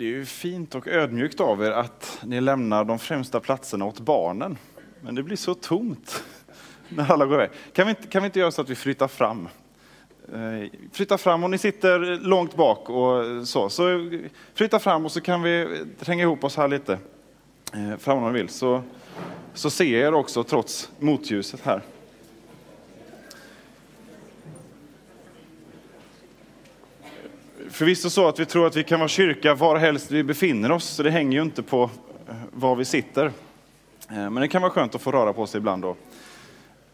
Det är ju fint och ödmjukt av er att ni lämnar de främsta platserna åt barnen. Men det blir så tomt när alla går iväg. Kan vi inte, kan vi inte göra så att vi flyttar fram? Eh, flytta fram om ni sitter långt bak och så. Så flytta fram och så kan vi tränga ihop oss här lite. Eh, fram om ni vill. Så, så ser jag er också trots motljuset här. Förvisso så att vi tror att vi kan vara kyrka var helst vi befinner oss, så det hänger ju inte på eh, var vi sitter. Eh, men det kan vara skönt att få röra på sig ibland och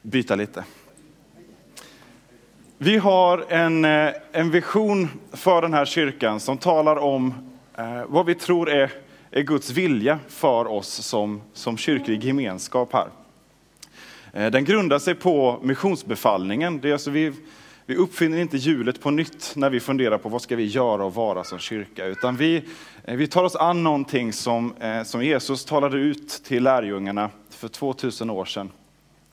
byta lite. Vi har en, eh, en vision för den här kyrkan som talar om vad vi tror är, är Guds vilja för oss som, som kyrklig gemenskap här. Den grundar sig på missionsbefallningen. Det är alltså vi, vi uppfinner inte hjulet på nytt när vi funderar på vad ska vi göra och vara som kyrka, utan vi, eh, vi tar oss an någonting som, eh, som Jesus talade ut till lärjungarna för 2000 år sedan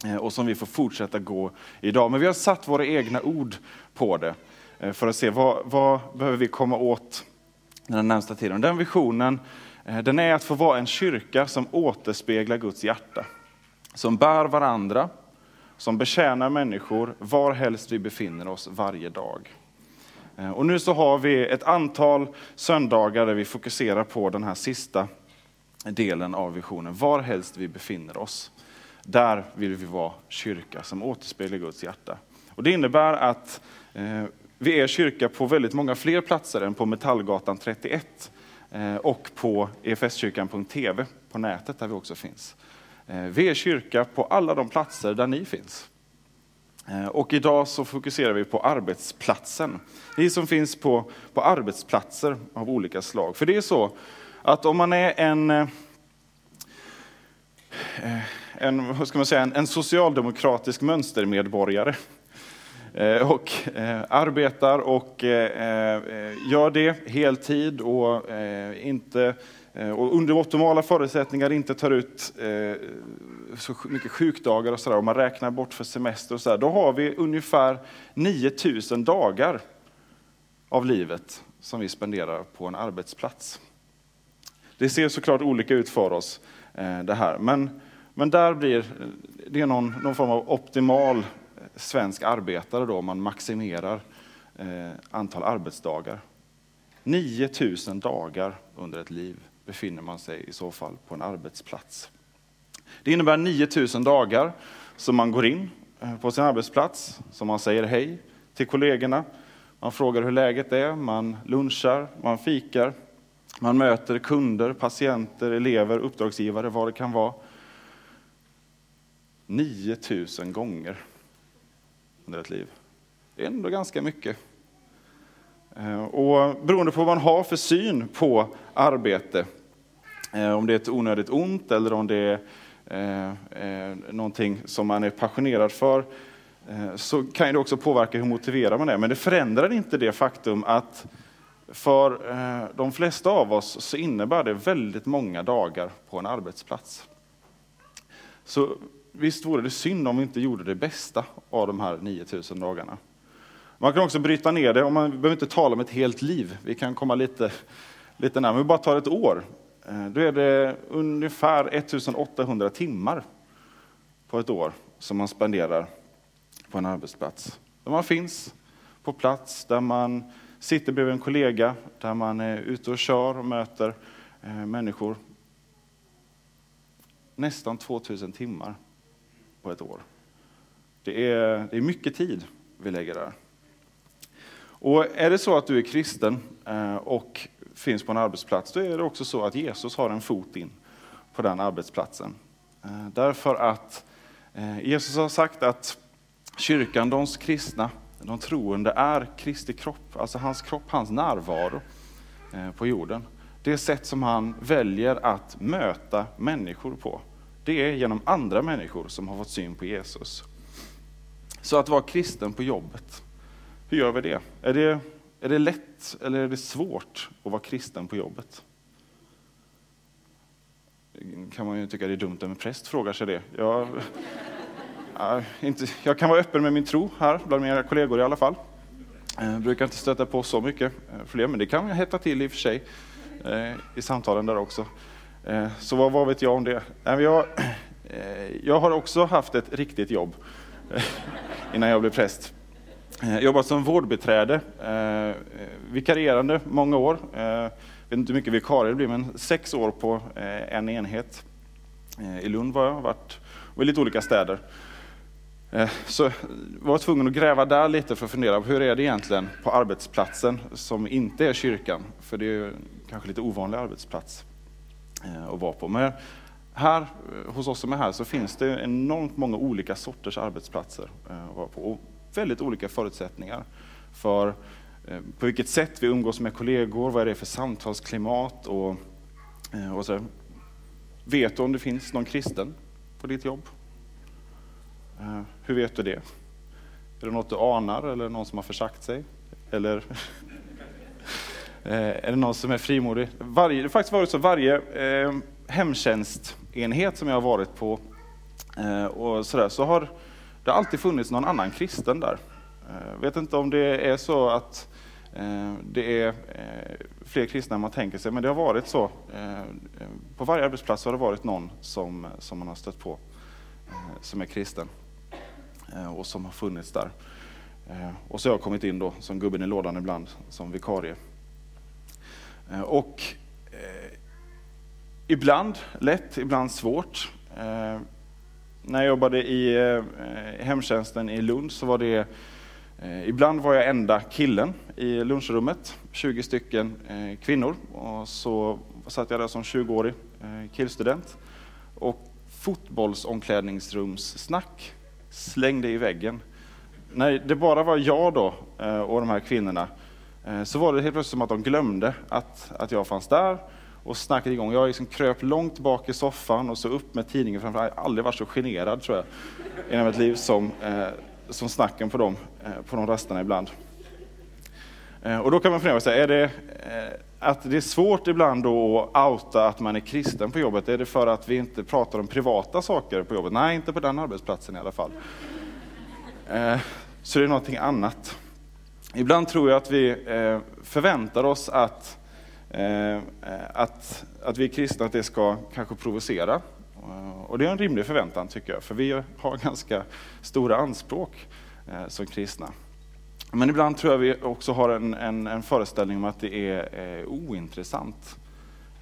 eh, och som vi får fortsätta gå idag. Men vi har satt våra egna ord på det för att se vad, vad behöver vi komma åt den närmsta tiden. Den visionen den är att få vara en kyrka som återspeglar Guds hjärta. Som bär varandra, som betjänar människor var helst vi befinner oss varje dag. Eh, och nu så har vi ett antal söndagar där vi fokuserar på den här sista delen av visionen, var helst vi befinner oss. Där vill vi vara kyrka som återspeglar Guds hjärta. Och det innebär att eh, vi är kyrka på väldigt många fler platser än på Metallgatan 31 eh, och på efskyrkan.tv på nätet där vi också finns. Eh, kyrka på alla de platser där ni finns. Eh, och idag så fokuserar vi på arbetsplatsen. Ni som finns på, på arbetsplatser av olika slag. För det är så att om man är en, eh, eh en, vad ska man säga, en, en socialdemokratisk mönstermedborgare eh, och eh, arbetar och gör det heltid och inte Eh, och under optimala förutsättningar inte tar ut eh, så mycket sjukdagar och sådär, om man räknar bort för semester och sådär, då har vi ungefär 9000 dagar av livet som vi spenderar på en arbetsplats. Det ser såklart olika ut för oss eh, det här, men, men där blir eh, det någon, någon form av optimal eh, svensk arbetare då, om man maximerar antal arbetsdagar. 9000 dagar under ett liv befinner man sig i så fall på en arbetsplats. Det innebär 9000 dagar som man går in eh, på sin arbetsplats, som man säger hej till kollegorna, man frågar hur läget är, man lunchar, man fikar, man möter kunder, patienter, elever, uppdragsgivare, vad det kan vara. 9000 gånger under ett liv. Det är ändå ganska mycket. Eh, och beroende på vad man har för syn på arbete, eh, om det är ett onödigt ont eller om det är eh, någonting som man är passionerad för, så kan det också påverka hur motiverad man är. Men det förändrar inte det faktum att för de flesta av oss så innebär det väldigt många dagar på en arbetsplats. Så visst vore det synd om vi inte gjorde det bästa av de här 9000 dagarna. Man kan också bryta ner det, och man behöver inte tala om ett helt liv. Vi kan komma lite, lite närmare. Om vi bara tar ett år, eh, då är det ungefär 1800 timmar på ett år som man spenderar på en arbetsplats. Där man finns på plats, där man sitter bredvid en kollega, där man är ute och kör och möter eh, människor. Nästan 2000 timmar på ett år. Det är, det är mycket tid vi lägger där. Och är det så att du är kristen eh, och finns på en arbetsplats, då är det också så att Jesus har en fot in på den arbetsplatsen. Eh, därför att eh, Jesus har sagt att kyrkan, de kristna, de troende, är Kristi kropp, alltså hans kropp, hans närvaro på jorden. Det sätt som han väljer att möta människor på, det är genom andra människor som har fått syn på Jesus. Så att vara kristen på jobbet, hur gör vi det? Är, det? är det lätt eller är det svårt att vara kristen på jobbet? kan man ju tycka det är dumt om en präst frågar sig det. Jag, jag, inte, jag kan vara öppen med min tro här, bland mina kollegor i alla fall. Jag brukar inte stöta på så mycket eh, fler, men det kan hetta till i och för sig. Eh, i samtalen där också. Så vad, vad vet jag om det? Jag, jag har också haft ett riktigt jobb innan jag blev präst. Jag jobbat som vårdbiträde, eh, vikarierande många år. Jag vet inte hur mycket vikarie det blir, men sex år på en enhet. I Lund var jag, varit i lite olika städer. Eh, så var jag tvungen att gräva där lite för att fundera på hur är det egentligen på arbetsplatsen som inte är kyrkan? För det är kanske lite ovanlig arbetsplats eh, att vara på. Men här, hos oss som är här, så finns det enormt många olika sorters arbetsplatser att vara på. Väldigt olika förutsättningar för eh, på vilket sätt vi umgås med kollegor, vad är det för samtalsklimat och, eh, och så. Vet du om det finns någon kristen på ditt jobb? Eh, hur vet du det? Är det något du anar eller någon som har försagt sig? Eller är det någon som är frimodig? Varje, det har faktiskt varit så varje eh, hemtjänstenhet som jag har varit på eh, och så, där, så har det har alltid funnits någon annan kristen där. Jag vet inte om det är så att eh, det är eh, fler kristna än man tänker sig, men det har varit så. På varje arbetsplats har det varit någon som, som man har stött på som är kristen. Och som har funnits där. Och så har jag kommit in då som gubben i lådan ibland, som vikarie. Eh, och ibland lätt, ibland svårt. När jag jobbade i eh, hemtjänsten i Lund så var det eh, Ibland var jag enda killen i lunchrummet, 20 stycken eh, kvinnor. Och så satt jag där som 20-årig killstudent. Och fotbollsomklädningsrumssnack slängde i väggen. När det bara var jag då och de här kvinnorna, så var det helt plötsligt som att de glömde att, att jag fanns där och snackade igång. Jag liksom kröp långt bak i soffan och så upp med tidningen framför. Jag har aldrig varit så generad tror jag i hela mitt liv som, eh, som snacken på dem, eh, på de rasterna ibland. Eh, och då kan man fundera, är det eh, att det är svårt ibland då att outa att man är kristen på jobbet, är det för att vi inte pratar om privata saker på jobbet? Nej, inte på den arbetsplatsen i alla fall. Eh, så det är någonting annat. Ibland tror jag att vi eh, förväntar oss att, eh, Eh, att, att vi är kristna, att det ska kanske provocera. Eh, och det är en rimlig förväntan tycker jag, för vi har ganska stora anspråk eh, som kristna. Men ibland tror jag vi också har en, en, en föreställning om att det är eh, ointressant.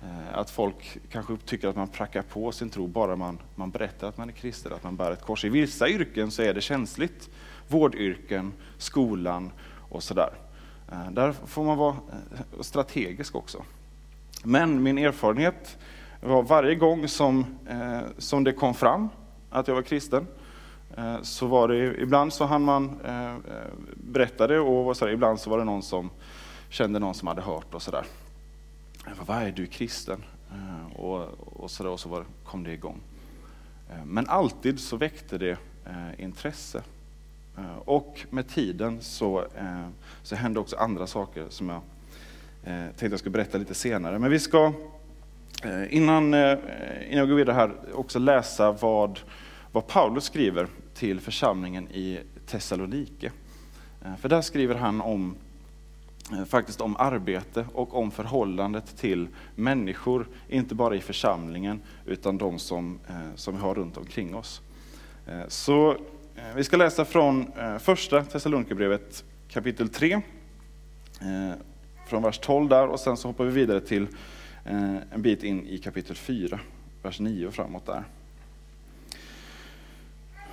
Eh, att folk kanske tycker att man prackar på sin tro bara man, man berättar att man är kristen, att man bär ett kors. I vissa yrken så är det känsligt. Vårdyrken, skolan och sådär. Eh, där får man vara eh, strategisk också. Men min erfarenhet var varje gång som, eh, som det kom fram att jag var kristen, så var det, ibland så hann man berätta det och så där, ibland så var det någon som kände någon som hade hört och sådär. Vad är du kristen? Och, och så, där, och så var, kom det igång. Men alltid så väckte det intresse. Eh, och med tiden så, eh, så hände också andra saker som jag eh, tänkte jag skulle berätta lite senare. Men vi ska innan, innan jag går vidare här också läsa vad, vad Paulus skriver till församlingen i Thessalonike. För där skriver han om, faktiskt om arbete och om förhållandet till människor, inte bara i församlingen, utan de som, som vi har runt omkring oss. Så Eh, vi ska läsa från eh, första Thessalonikerbrevet kapitel 3, eh, från vers 12 där, och sen så hoppar vi vidare till en bit in i kapitel 4, vers 9 och framåt där.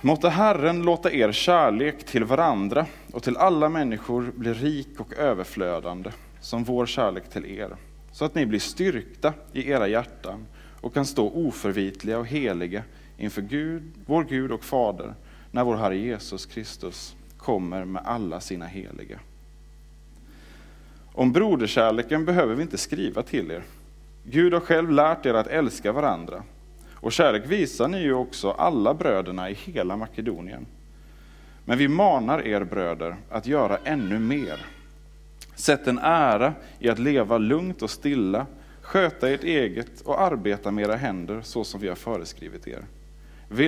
Måtte Herren låta er kärlek till varandra och till alla människor bli rik och överflödande, som vår kärlek till er, så att ni blir styrkta i era hjärtan och kan stå oförvitliga och heliga inför Gud, vår Gud och Fader, när vår Herre Jesus Kristus kommer med alla sina heliga. Om broderkärleken behöver vi inte skriva till er. Gud har själv lärt er att älska varandra och kärlek visar ni ju också alla bröderna i hela Makedonien. Men vi manar er bröder att göra ännu mer. Sätt en ära i att leva lugnt och stilla, sköta ert eget och arbeta med era händer så som vi har föreskrivit er.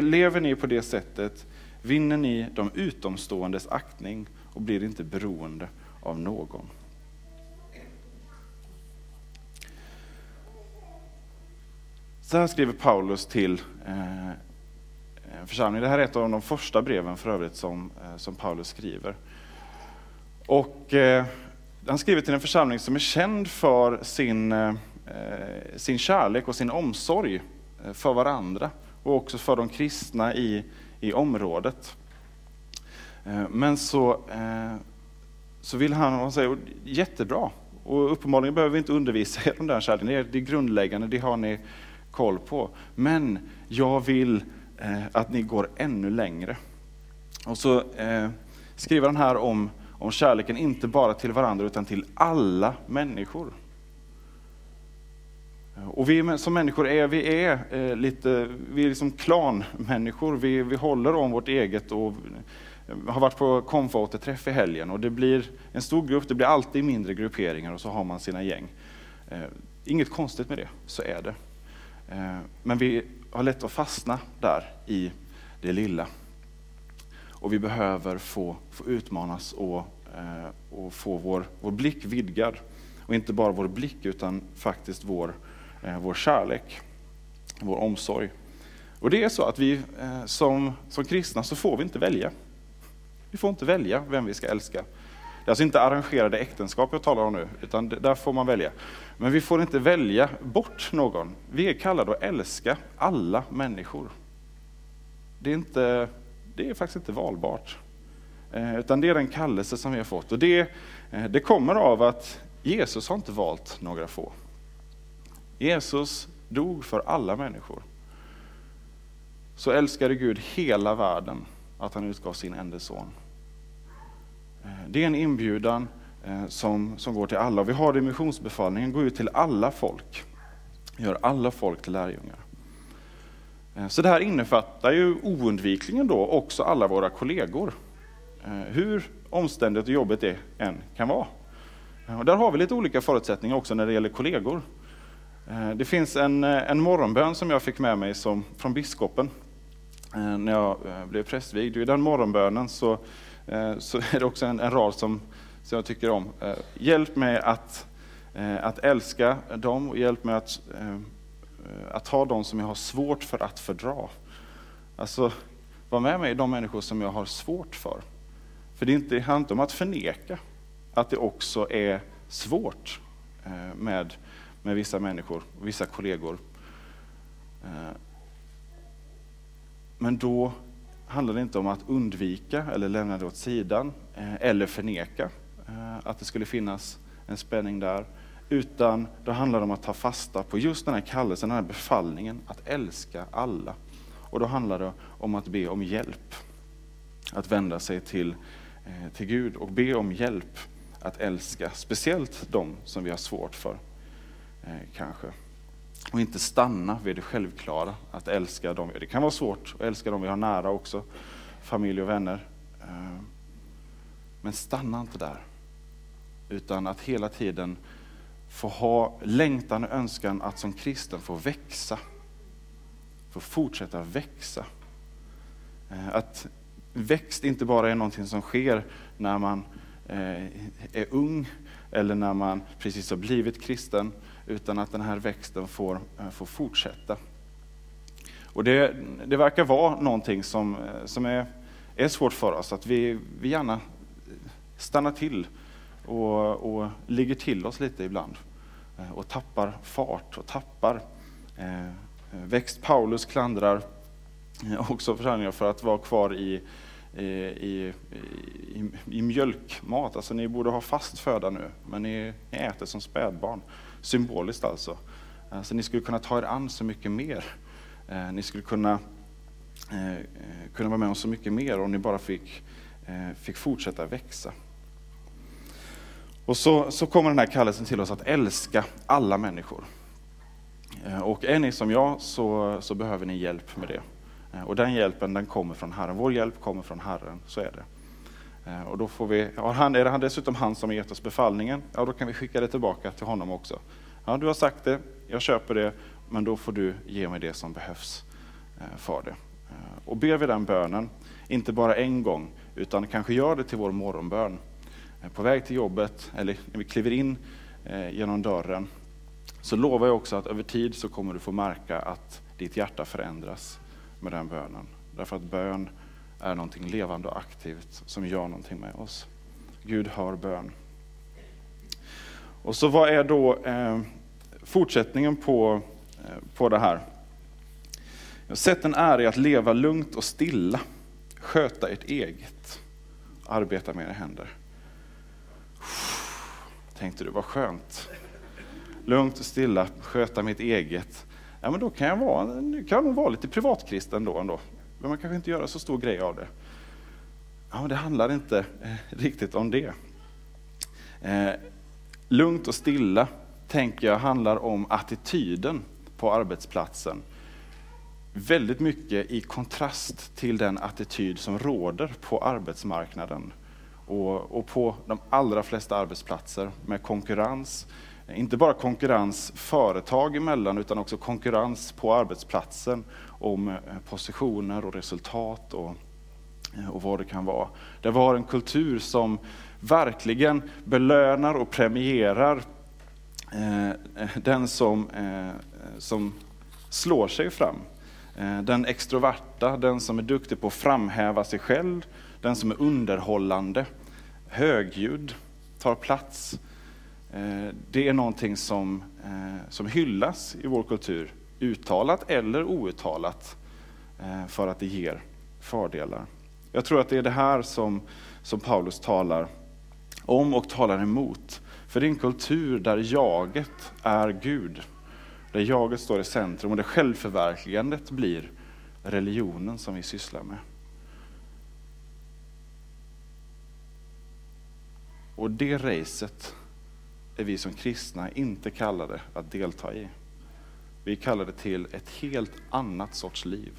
Lever ni på det sättet vinner ni de utomståendes aktning och blir inte beroende av någon. Så här skriver Paulus till eh, eh, en församling. Det här är ett av de första breven för övrigt som, eh, som Paulus skriver. Och han skriver till en församling som är känd för sin, sin kärlek och sin omsorg för varandra och också för de kristna i, i området. Eh, men så, eh, så vill han, han säger, jättebra, och uppenbarligen behöver vi inte undervisa er om den kärleken, det är, grundläggande, det har ni koll på. Men jag vill eh, att ni går ännu längre. Och så skriver han här om, om kärleken, inte bara till varandra utan till alla människor. Och vi som människor är, vi är eh, lite, vi är liksom klanmänniskor. Vi, vi håller om vårt eget och eh, har varit på konfaåterträff i helgen och det blir en stor grupp, det blir alltid mindre grupperingar och så har man sina gäng. Eh, inget konstigt med det, så är det. Eh, men vi har lätt att fastna där i det lilla. Och vi behöver få, få utmanas och, eh, och få vår, vår blick vidgad. Och inte bara vår blick utan faktiskt vår Eh, vår kärlek, vår omsorg. Och det är så att vi eh, som, som kristna så får vi inte välja. Vi får inte välja vem vi ska älska. Det är alltså inte arrangerade äktenskap jag talar om nu, utan där får man välja. Men vi får inte välja bort någon. Vi är kallade att älska alla människor. Det är, inte, det är faktiskt inte valbart. Eh, utan det är den kallelse som vi har fått. Och det, det kommer av att Jesus har inte valt några få. Jesus dog för alla människor. Så älskade Gud hela världen att han utgav sin enda son. Eh, det är en inbjudan eh, som, som går till alla. Vi har det i missionsbefallningen, går ut till alla folk. Gör alla folk till lärjungar. Eh, så det här innefattar ju oundvikligen då också alla våra kollegor. Hur omständigt och jobbigt det än kan vara. Och där har vi lite olika förutsättningar också när det gäller kollegor. Eh, det finns en, eh, en morgonbön som jag fick med mig som, från biskopen eh, när jag blev prästvigd. I den morgonbönen så, så är det också en, en rad som, som jag tycker om. Hjälp mig att, att älska dem och hjälp mig att, att ta dem som jag har svårt för att fördra. Alltså, var med mig de människor som jag har svårt för. För det, inte, det handlar inte om att förneka att det också är svårt med med vissa människor, vissa kollegor. Eh, men då handlar det inte om att undvika eller lämna det åt sidan eh, eller förneka eh, att det skulle finnas en spänning där. Utan då handlar det om att ta fasta på just den här kallelsen, den här befallningen att älska alla. Och då handlar det om att be om hjälp. Att vända sig till, till Gud och be om hjälp att älska, speciellt de som vi har svårt för. Eh, kanske. Och inte stanna vid det självklara, att älska dem. Det kan vara svårt att älska dem vi har nära också, familj och vänner. Eh, men stanna inte där. Utan att hela tiden få ha längtan och önskan att som kristen få växa. Få fortsätta växa. Eh, att växt inte bara är någonting som sker när man är ung eller när man precis har blivit kristen, utan att den här växten får, eh, får fortsätta. Och det, det verkar vara någonting som, eh, som är, är svårt för oss, att vi, vi gärna stannar till och, och ligger till oss lite ibland eh, och tappar fart och tappar eh, växt. Paulus klandrar också församlingar för att vara kvar i, i, i, i, mjölkmat. Alltså ni borde ha fast föda nu, men ni, ni äter som spädbarn. Symboliskt alltså. Eh, så Ni skulle kunna ta er an så mycket mer. Eh, ni skulle kunna, eh, kunna vara med om så mycket mer om ni bara fick, fick fortsätta växa. Och så, så kommer den här kallelsen till oss att älska alla människor. Och är ni som jag så, så behöver ni hjälp med det. Och den hjälpen den kommer från Herren. Vår hjälp kommer från Herren, så är det. Eh, och då får vi, han, är det dessutom han som har gett oss befallningen, ja då kan vi skicka det tillbaka till honom också. Ja, du har sagt det, jag köper det, men då får du ge mig det som behövs eh, för det. Eh, och ber vi den bönen, inte bara en gång, utan kanske gör det till vår morgonbön. På väg till jobbet, eller när vi kliver in genom dörren, så lovar jag också att över tid så kommer du få märka att ditt hjärta förändras med den bönen. Därför att bön är någonting levande och aktivt som gör någonting med oss. Gud hör bön. Och så vad är då eh, fortsättningen på, eh, på det här? Sätten är i att leva lugnt och stilla, sköta ert eget, arbeta med era händer. Tänkte du, vad skönt. Lugnt och stilla, sköta mitt eget. Ja, men då kan jag, vara, kan jag nog vara lite privatkristen då ändå behöver man kanske inte göra så stor grej av det. Ja, men det handlar inte eh, riktigt om det. Eh, lugnt och stilla, tänker jag, handlar om attityden på arbetsplatsen. Väldigt mycket i kontrast till den attityd som råder på arbetsmarknaden och, och på de allra flesta arbetsplatser med konkurrens. Inte bara konkurrens företag emellan utan också konkurrens på arbetsplatsen om eh, positioner och resultat och, eh, och vad det kan vara. Det var en kultur som verkligen belönar och premierar eh, den som, som slår sig fram. Den extroverta, den som är duktig på att framhäva sig själv, den som är underhållande, högljudd, tar plats. Eh, det är någonting som, eh, som hyllas i vår kultur uttalat eller outtalat, eh, för att det ger fördelar. Jag tror att det är det här som, som Paulus talar om och talar emot. För det är en kultur där jaget är Gud. Där jaget står i centrum och där självförverkligandet blir religionen som vi sysslar med. Och det racet är vi som kristna inte kallade att delta i. Vi kallade till ett helt annat sorts liv.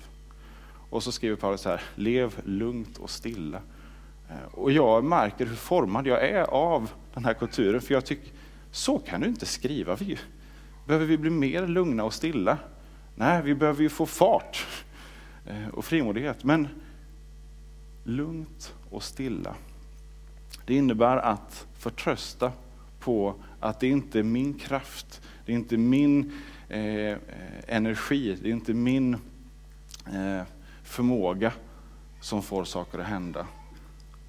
Och så skriver Paulus här, lev lugnt och stilla. Eh, och jag märker hur formad jag är av den här kulturen, för jag tycker, så kan du inte skriva. Vi, behöver vi bli mer lugna och stilla? Nej, vi behöver ju få fart eh, och frimodighet. Men lugnt och stilla, det innebär att förtrösta på att det inte är min kraft, det är inte min eh, energi, det är inte min eh, förmåga som får saker att hända.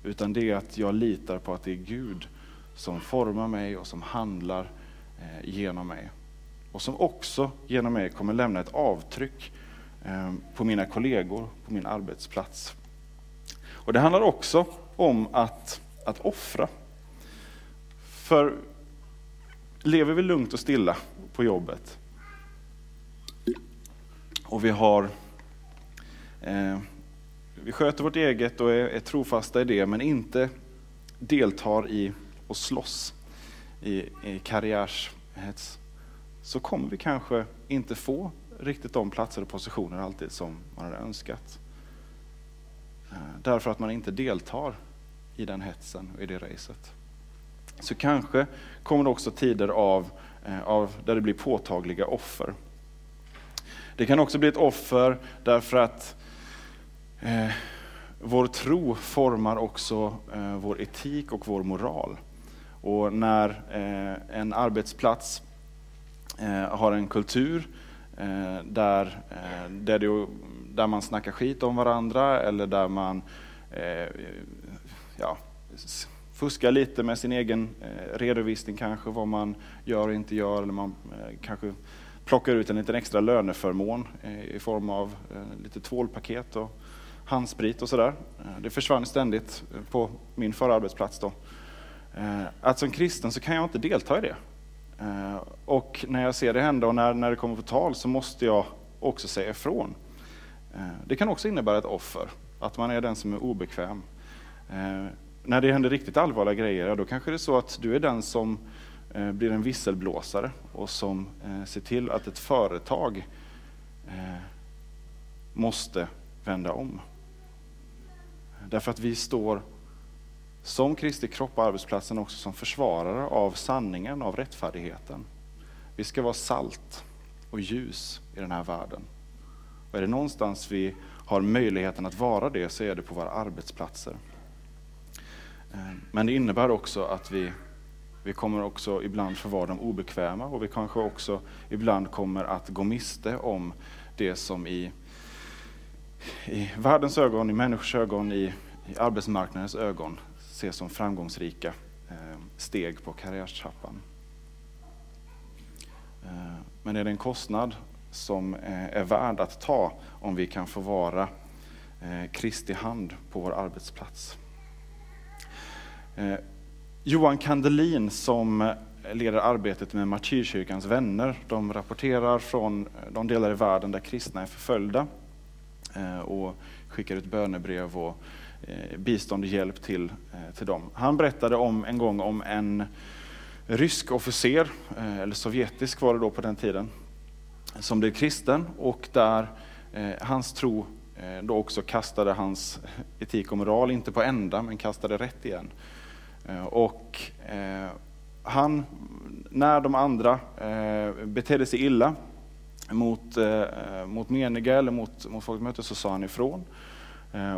Utan det är att jag litar på att det är Gud som formar mig och som handlar eh, genom mig. Och som också genom mig kommer lämna ett avtryck eh, på mina kollegor, på min arbetsplats. Och Det handlar också om att, att offra. För lever vi lugnt och stilla på jobbet, och vi har eh, vi sköter vårt eget och är, är trofasta i det, men inte deltar i och slåss i, i karriärshets, så kommer vi kanske inte få riktigt de platser och positioner alltid som man hade önskat. Eh, därför att man inte deltar i den hetsen och i det racet. Så kanske kommer det också tider av, eh, av där det blir påtagliga offer. Det kan också bli ett offer därför att eh, vår tro formar också eh, vår etik och vår moral. Och när eh, en arbetsplats eh, har en kultur eh, där, eh, där, det, där man snackar skit om varandra eller där man eh, ja, fuskar lite med sin egen eh, redovisning kanske, vad man gör och inte gör, eller man eh, kanske plockar ut en liten extra löneförmån eh, i form av lite tvålpaket och handsprit och sådär. Det försvann ständigt på min förra arbetsplats då. Att som kristen så kan jag inte delta i det. Och när jag ser det hända och när, när det kommer på tal så måste jag också säga ifrån. Det kan också innebära ett offer, att man är den som är obekväm. När det händer riktigt allvarliga grejer, då kanske det är så att du är den som eh, blir en visselblåsare och som eh, ser till att ett företag eh, måste vända om. Därför att vi står som Kristi kropp på arbetsplatsen också som försvarare av sanningen, av rättfärdigheten. Vi ska vara salt och ljus i den här världen. Och är det någonstans vi har möjligheten att vara det så är det på våra arbetsplatser. Men det innebär också att vi Vi kommer också ibland få vara de obekväma och vi kanske också ibland kommer att gå miste om det som i, i världens ögon, i människors ögon, i, i arbetsmarknadens ögon ses som framgångsrika eh, steg på karriärstrappan. Eh, men är det en kostnad som eh, är värd att ta om vi kan få vara Kristi hand på vår arbetsplats? Eh, Johan Kandelin som eh, leder arbetet med Martyrkyrkans vänner. De rapporterar från eh, de delar i världen där kristna är förföljda och skickar ut bönebrev och bistånd och hjälp till, till dem. Han berättade om en gång om en rysk officer, eller sovjetisk var det då på den tiden, som blev kristen och där hans tro då också kastade hans etik och moral, inte på ända, men kastade rätt igen. Eh, och eh, han, när de andra eh, betedde sig illa mot, mot meniga eller mot, mot folkmötet så sa han ifrån.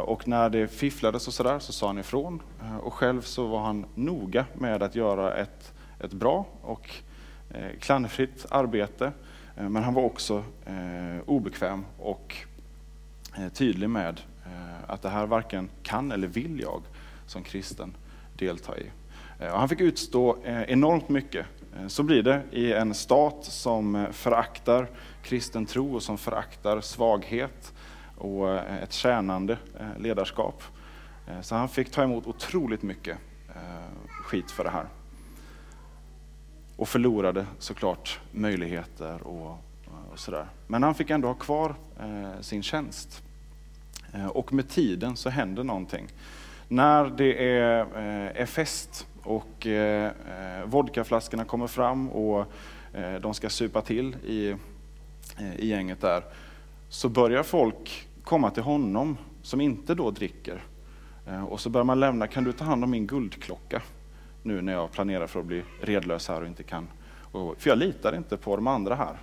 Och när det fifflades och sådär så sa han ifrån. Och själv så var han noga med att göra ett, ett bra och klanderfritt arbete. Men han var också obekväm och tydlig med att det här varken kan eller vill jag som kristen delta i. Eh, och han fick utstå eh, enormt mycket. Eh, så blir det i en stat som föraktar kristen tro och som föraktar svaghet och ett tjänande ledarskap. Så han fick ta emot otroligt mycket skit för det här. Och förlorade såklart möjligheter och, och sådär. Men han fick ändå ha kvar sin tjänst. Och med tiden så händer någonting. När det är, eh, är fest och eh, eh, vodkaflaskorna kommer fram och de ska supa till i, i gänget där, så börjar folk komma till honom som inte då dricker. Eh, och så börjar man lämna, kan du ta hand om min guldklocka? Nu när jag planerar för att bli redlös här och inte kan. För jag litar inte på de andra här.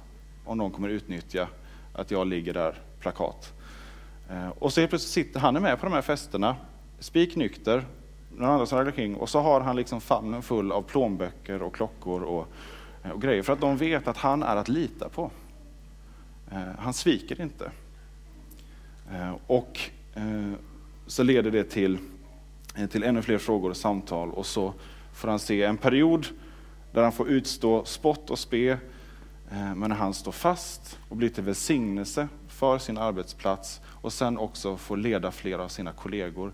Om någon kommer utnyttja att jag ligger där plakat. Eh, och så plötsligt sitter han är med på de här festerna, spiknykter, några andra som raglar kring och så har han liksom famnen full av plånböcker och klockor och, eh, och grejer. För att de vet att han är att lita på. Eh, han sviker inte. Eh, och så leder det till, till ännu fler frågor och samtal och så får han se en period där han får utstå spott och spe, men han står fast och blir till välsignelse för sin arbetsplats och sen också får leda flera av sina kollegor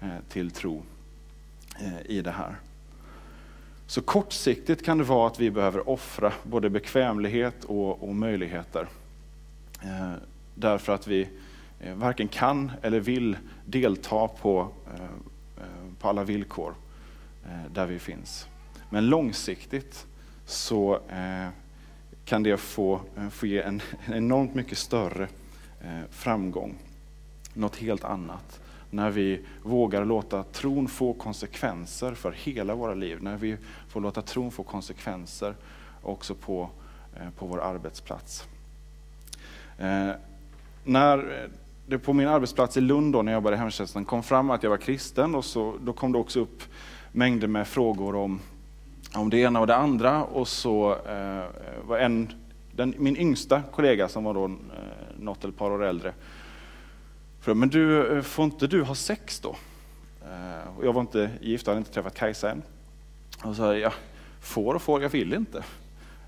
Eh, till tro eh, i det här. Så kortsiktigt kan det vara att vi behöver offra både bekvämlighet och, och möjligheter. Eh, därför att vi Eh, varken kan eller vill delta på, eh, på alla villkor där vi finns. Men långsiktigt så kan det få, få ge en enormt mycket större framgång. Något helt annat. När vi vågar låta tron få konsekvenser för hela våra liv. När vi får låta tron få konsekvenser också på, eh, på vår arbetsplats. Eh, när det på min arbetsplats i Lund då, när jag jobbade i hemtjänsten kom fram att jag var kristen och så, då kom det också upp mängder med frågor om, om det ena och det andra. Och så eh, var en, den, min yngsta kollega som var då eh, något eller ett par år äldre, men du, eh, får inte du ha sex då? Eh, och jag var inte gift, jag hade inte träffat Kajsa än. Och så ja, får och får, jag vill inte.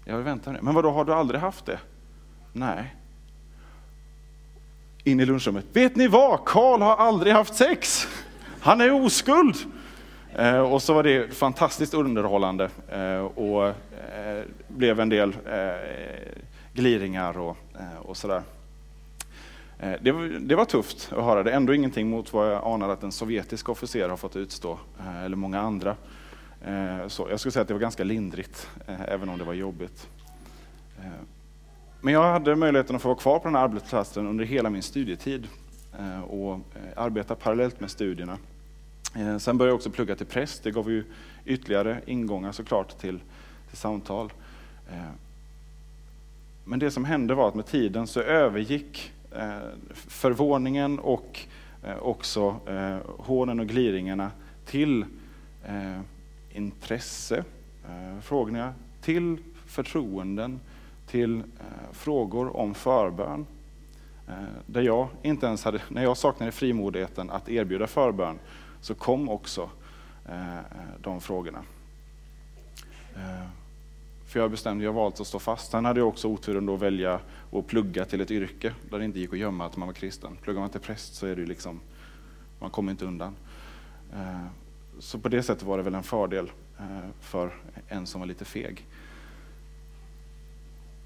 Jag vill vänta med det. Men vadå, har du aldrig haft det? Nej in i lunchrummet. Vet ni vad? Karl har aldrig haft sex. Han är oskuld. Eh, och så var det fantastiskt underhållande eh, och eh, blev en del eh, gliringar och, och sådär. Eh, det, det, var tufft att höra det, ändå ingenting mot vad jag anade att en sovjetisk officer har fått utstå, eh, eller många andra. Eh, så jag skulle säga att det var ganska lindrigt, även om det var jobbigt. Men jag hade möjligheten att få vara kvar på den här arbetsplatsen under hela min studietid och arbeta parallellt med studierna. Sen började jag också plugga till präst. Det gav ju ytterligare ingångar såklart till, till samtal. Men det som hände var att med tiden så övergick Eh, förvåningen och eh, också eh, hånen och gliringarna till intresse frågorna till förtroenden, till frågor om förbön. Där jag inte ens hade, när jag saknade frimodigheten att erbjuda förbön, så kom också de frågorna. För jag bestämde, jag valt att stå fast. Sen hade jag också oturen att välja att plugga till ett yrke där det inte gick att gömma att man var kristen. Pluggar man till präst så är det liksom, man kommer inte undan. Eh, så på det sättet var det väl en fördel eh, för en som var lite feg.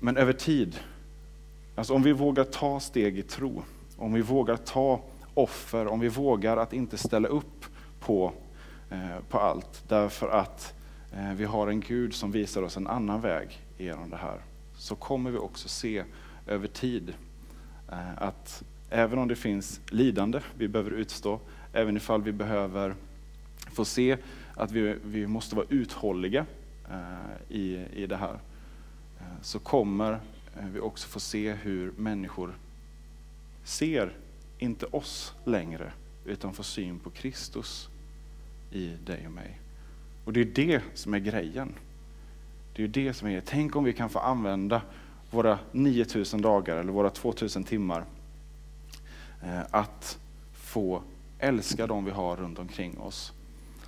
Men över tid, alltså om vi vågar ta steg i tro, om vi vågar ta offer, om vi vågar att inte ställa upp på, eh, på allt, därför att Eh, Eh, vi har en Gud som visar oss en annan väg genom det här, så kommer vi också se över tid eh, att även om det finns lidande vi behöver utstå, även ifall vi behöver få se att vi, vi måste vara uthålliga eh, i, i det här, så kommer vi också få se hur människor ser, inte oss längre, utan får syn på Kristus i dig och mig. Och det är det som är grejen. Det är det som är, tänk om vi kan få använda våra 9000 dagar eller våra 2000 timmar eh, att få älska de vi har runt omkring oss.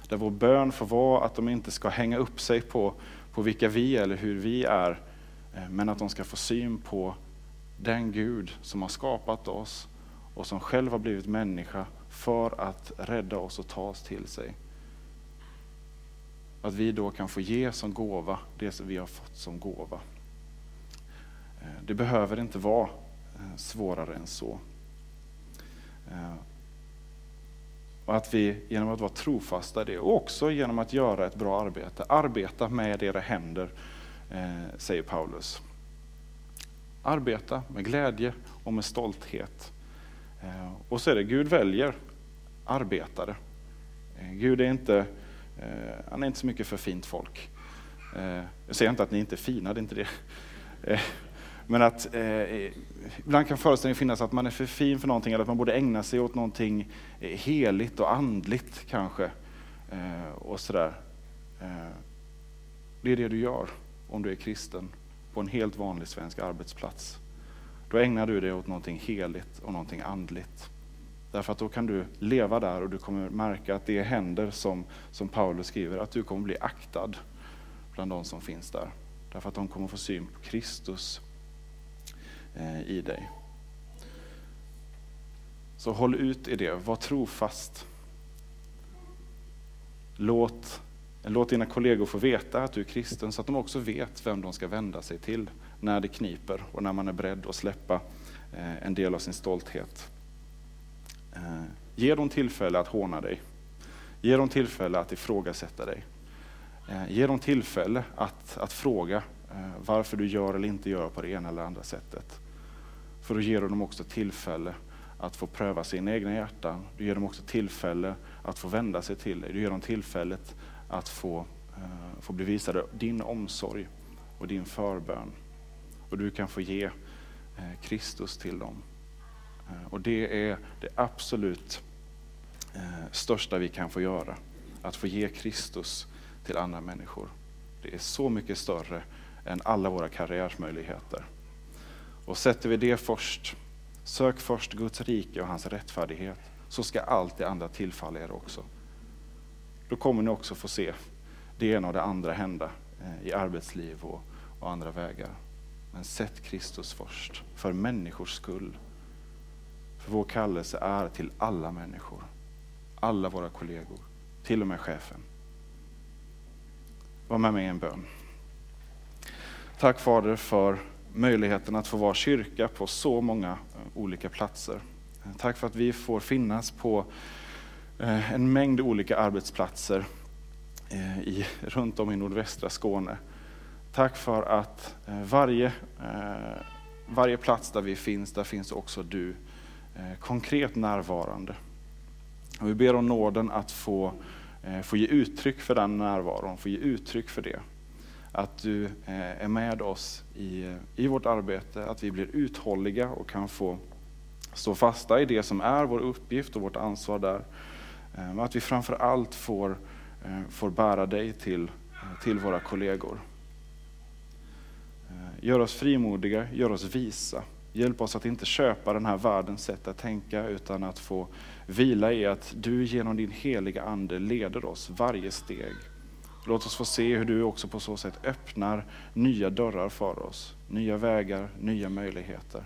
Där vår bön får vara att de inte ska hänga upp sig på, på vilka vi är eller hur vi är, eh, men att de ska få syn på den Gud som har skapat oss och som själv har blivit människa för att rädda oss och ta oss till sig. Att vi då kan få ge som gåva det som vi har fått som gåva. Eh, det behöver inte vara eh, svårare än så. Eh, och att vi genom att vara trofasta det och också genom att göra ett bra arbete, arbeta med era händer, säger Paulus. Arbeta med glädje och med stolthet. Och så är det, Gud väljer arbetare. Gud är inte Eh, han är inte så mycket för fint folk. Eh, jag säger inte att ni inte är fina, det är inte det. Eh, men att ibland kan föreställningen finnas att man är för fin för någonting eller att man borde ägna sig åt någonting heligt och andligt kanske. Och sådär. Det är det du gör om du är kristen på en helt vanlig svensk arbetsplats. Då ägnar du dig åt någonting heligt och någonting andligt. Därför att då kan du leva där och du kommer märka att det händer som, som Paulus skriver, att du kommer bli aktad bland de som finns där. Därför att de kommer få syn på Kristus eh, i dig. Så håll ut i det, var trofast. Låt, låt dina kollegor få veta att du är kristen så att de också vet vem de ska vända sig till när det kniper och när man är beredd att släppa eh, en del av sin stolthet. Eh, ge dem tillfälle att håna dig. Ge dem tillfälle att ifrågasätta dig. Eh, ge dem tillfälle att, att fråga eh, varför du gör eller inte gör på det ena eller andra sättet. För då ger du dem också tillfälle att få pröva sina egna hjärtan. Du ger dem också tillfälle att få vända sig till dig. Du ger dem tillfället att få, få bli visade din omsorg och din förbön. Och du kan få ge Kristus till dem. Eh, och det är det absolut eh, största vi kan få göra. Att få ge Kristus till andra människor. Det är så mycket större än alla våra karriärsmöjligheter. Och sätter vi det först, sök först Guds rike och hans rättfärdighet, så ska allt det andra tillfalla er också. Då kommer ni också få se det ena och det andra hända eh, i arbetsliv och, och andra vägar. Men sätt Kristus först, för människors skull. För vår kallelse är till alla människor, alla våra kollegor, till och med chefen. Var med mig i en bön. Tack Fader för möjligheten att få vara kyrka på så många eh, olika platser. Tack för att vi får finnas på eh, en mängd olika arbetsplatser eh, i, runt om i nordvästra Skåne. Tack för att varje, varje plats där vi finns, där finns också du Eh, konkret närvarande. Och vi ber om nåden att få, eh, få ge uttryck för den närvaron, få ge uttryck för det. Att du eh, är med oss i, i vårt arbete, att vi blir uthålliga och kan få stå fasta i det som är vår uppgift och vårt ansvar där. Men att vi framför allt får, får bära dig till, till våra kollegor. Gör oss frimodiga, gör oss visa. Hjälp oss att inte köpa den här världens sätt att tänka utan att få vila i att du genom din heliga Ande leder oss varje steg. Låt oss få se hur du också på så sätt öppnar nya dörrar för oss, nya vägar, nya möjligheter.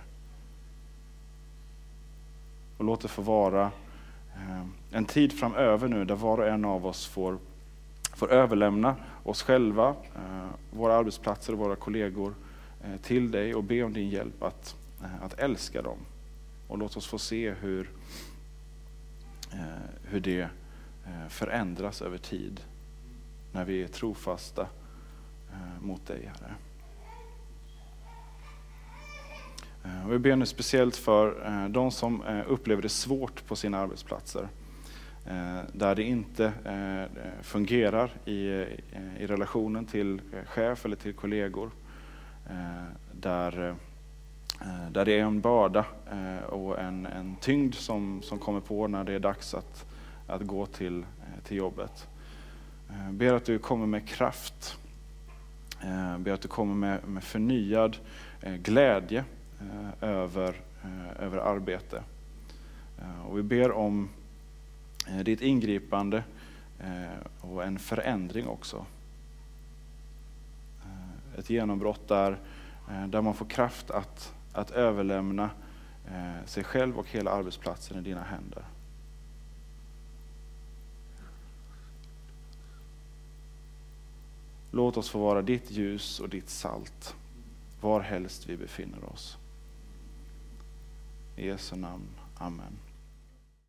Och låt det få vara eh, en tid framöver nu där var och en av oss får, får överlämna oss själva, eh, våra arbetsplatser och våra kollegor eh, till dig och be om din hjälp att, Eh, att älska dem. Och låt oss få se hur, eh, hur det eh, förändras över tid när vi är trofasta mot dig, Herre. Vi och jag ber nu speciellt för de som upplever det svårt på sina arbetsplatser. Där det inte fungerar i, i relationen till chef eller till kollegor. Där, Eh, där det är en börda eh, och en, en tyngd som, som kommer på när det är dags att, att gå till, eh, till jobbet. Ber att du kommer med kraft. Ber att du kommer med, med förnyad glädje Eh, över, eh, över arbete. Eh, och vi ber om ditt ingripande och en förändring också. Ett genombrott där, där man får kraft att, att överlämna eh, sig själv och hela arbetsplatsen i dina händer. Låt oss få vara ditt ljus och ditt salt var helst vi befinner oss. I Jesu namn. Amen.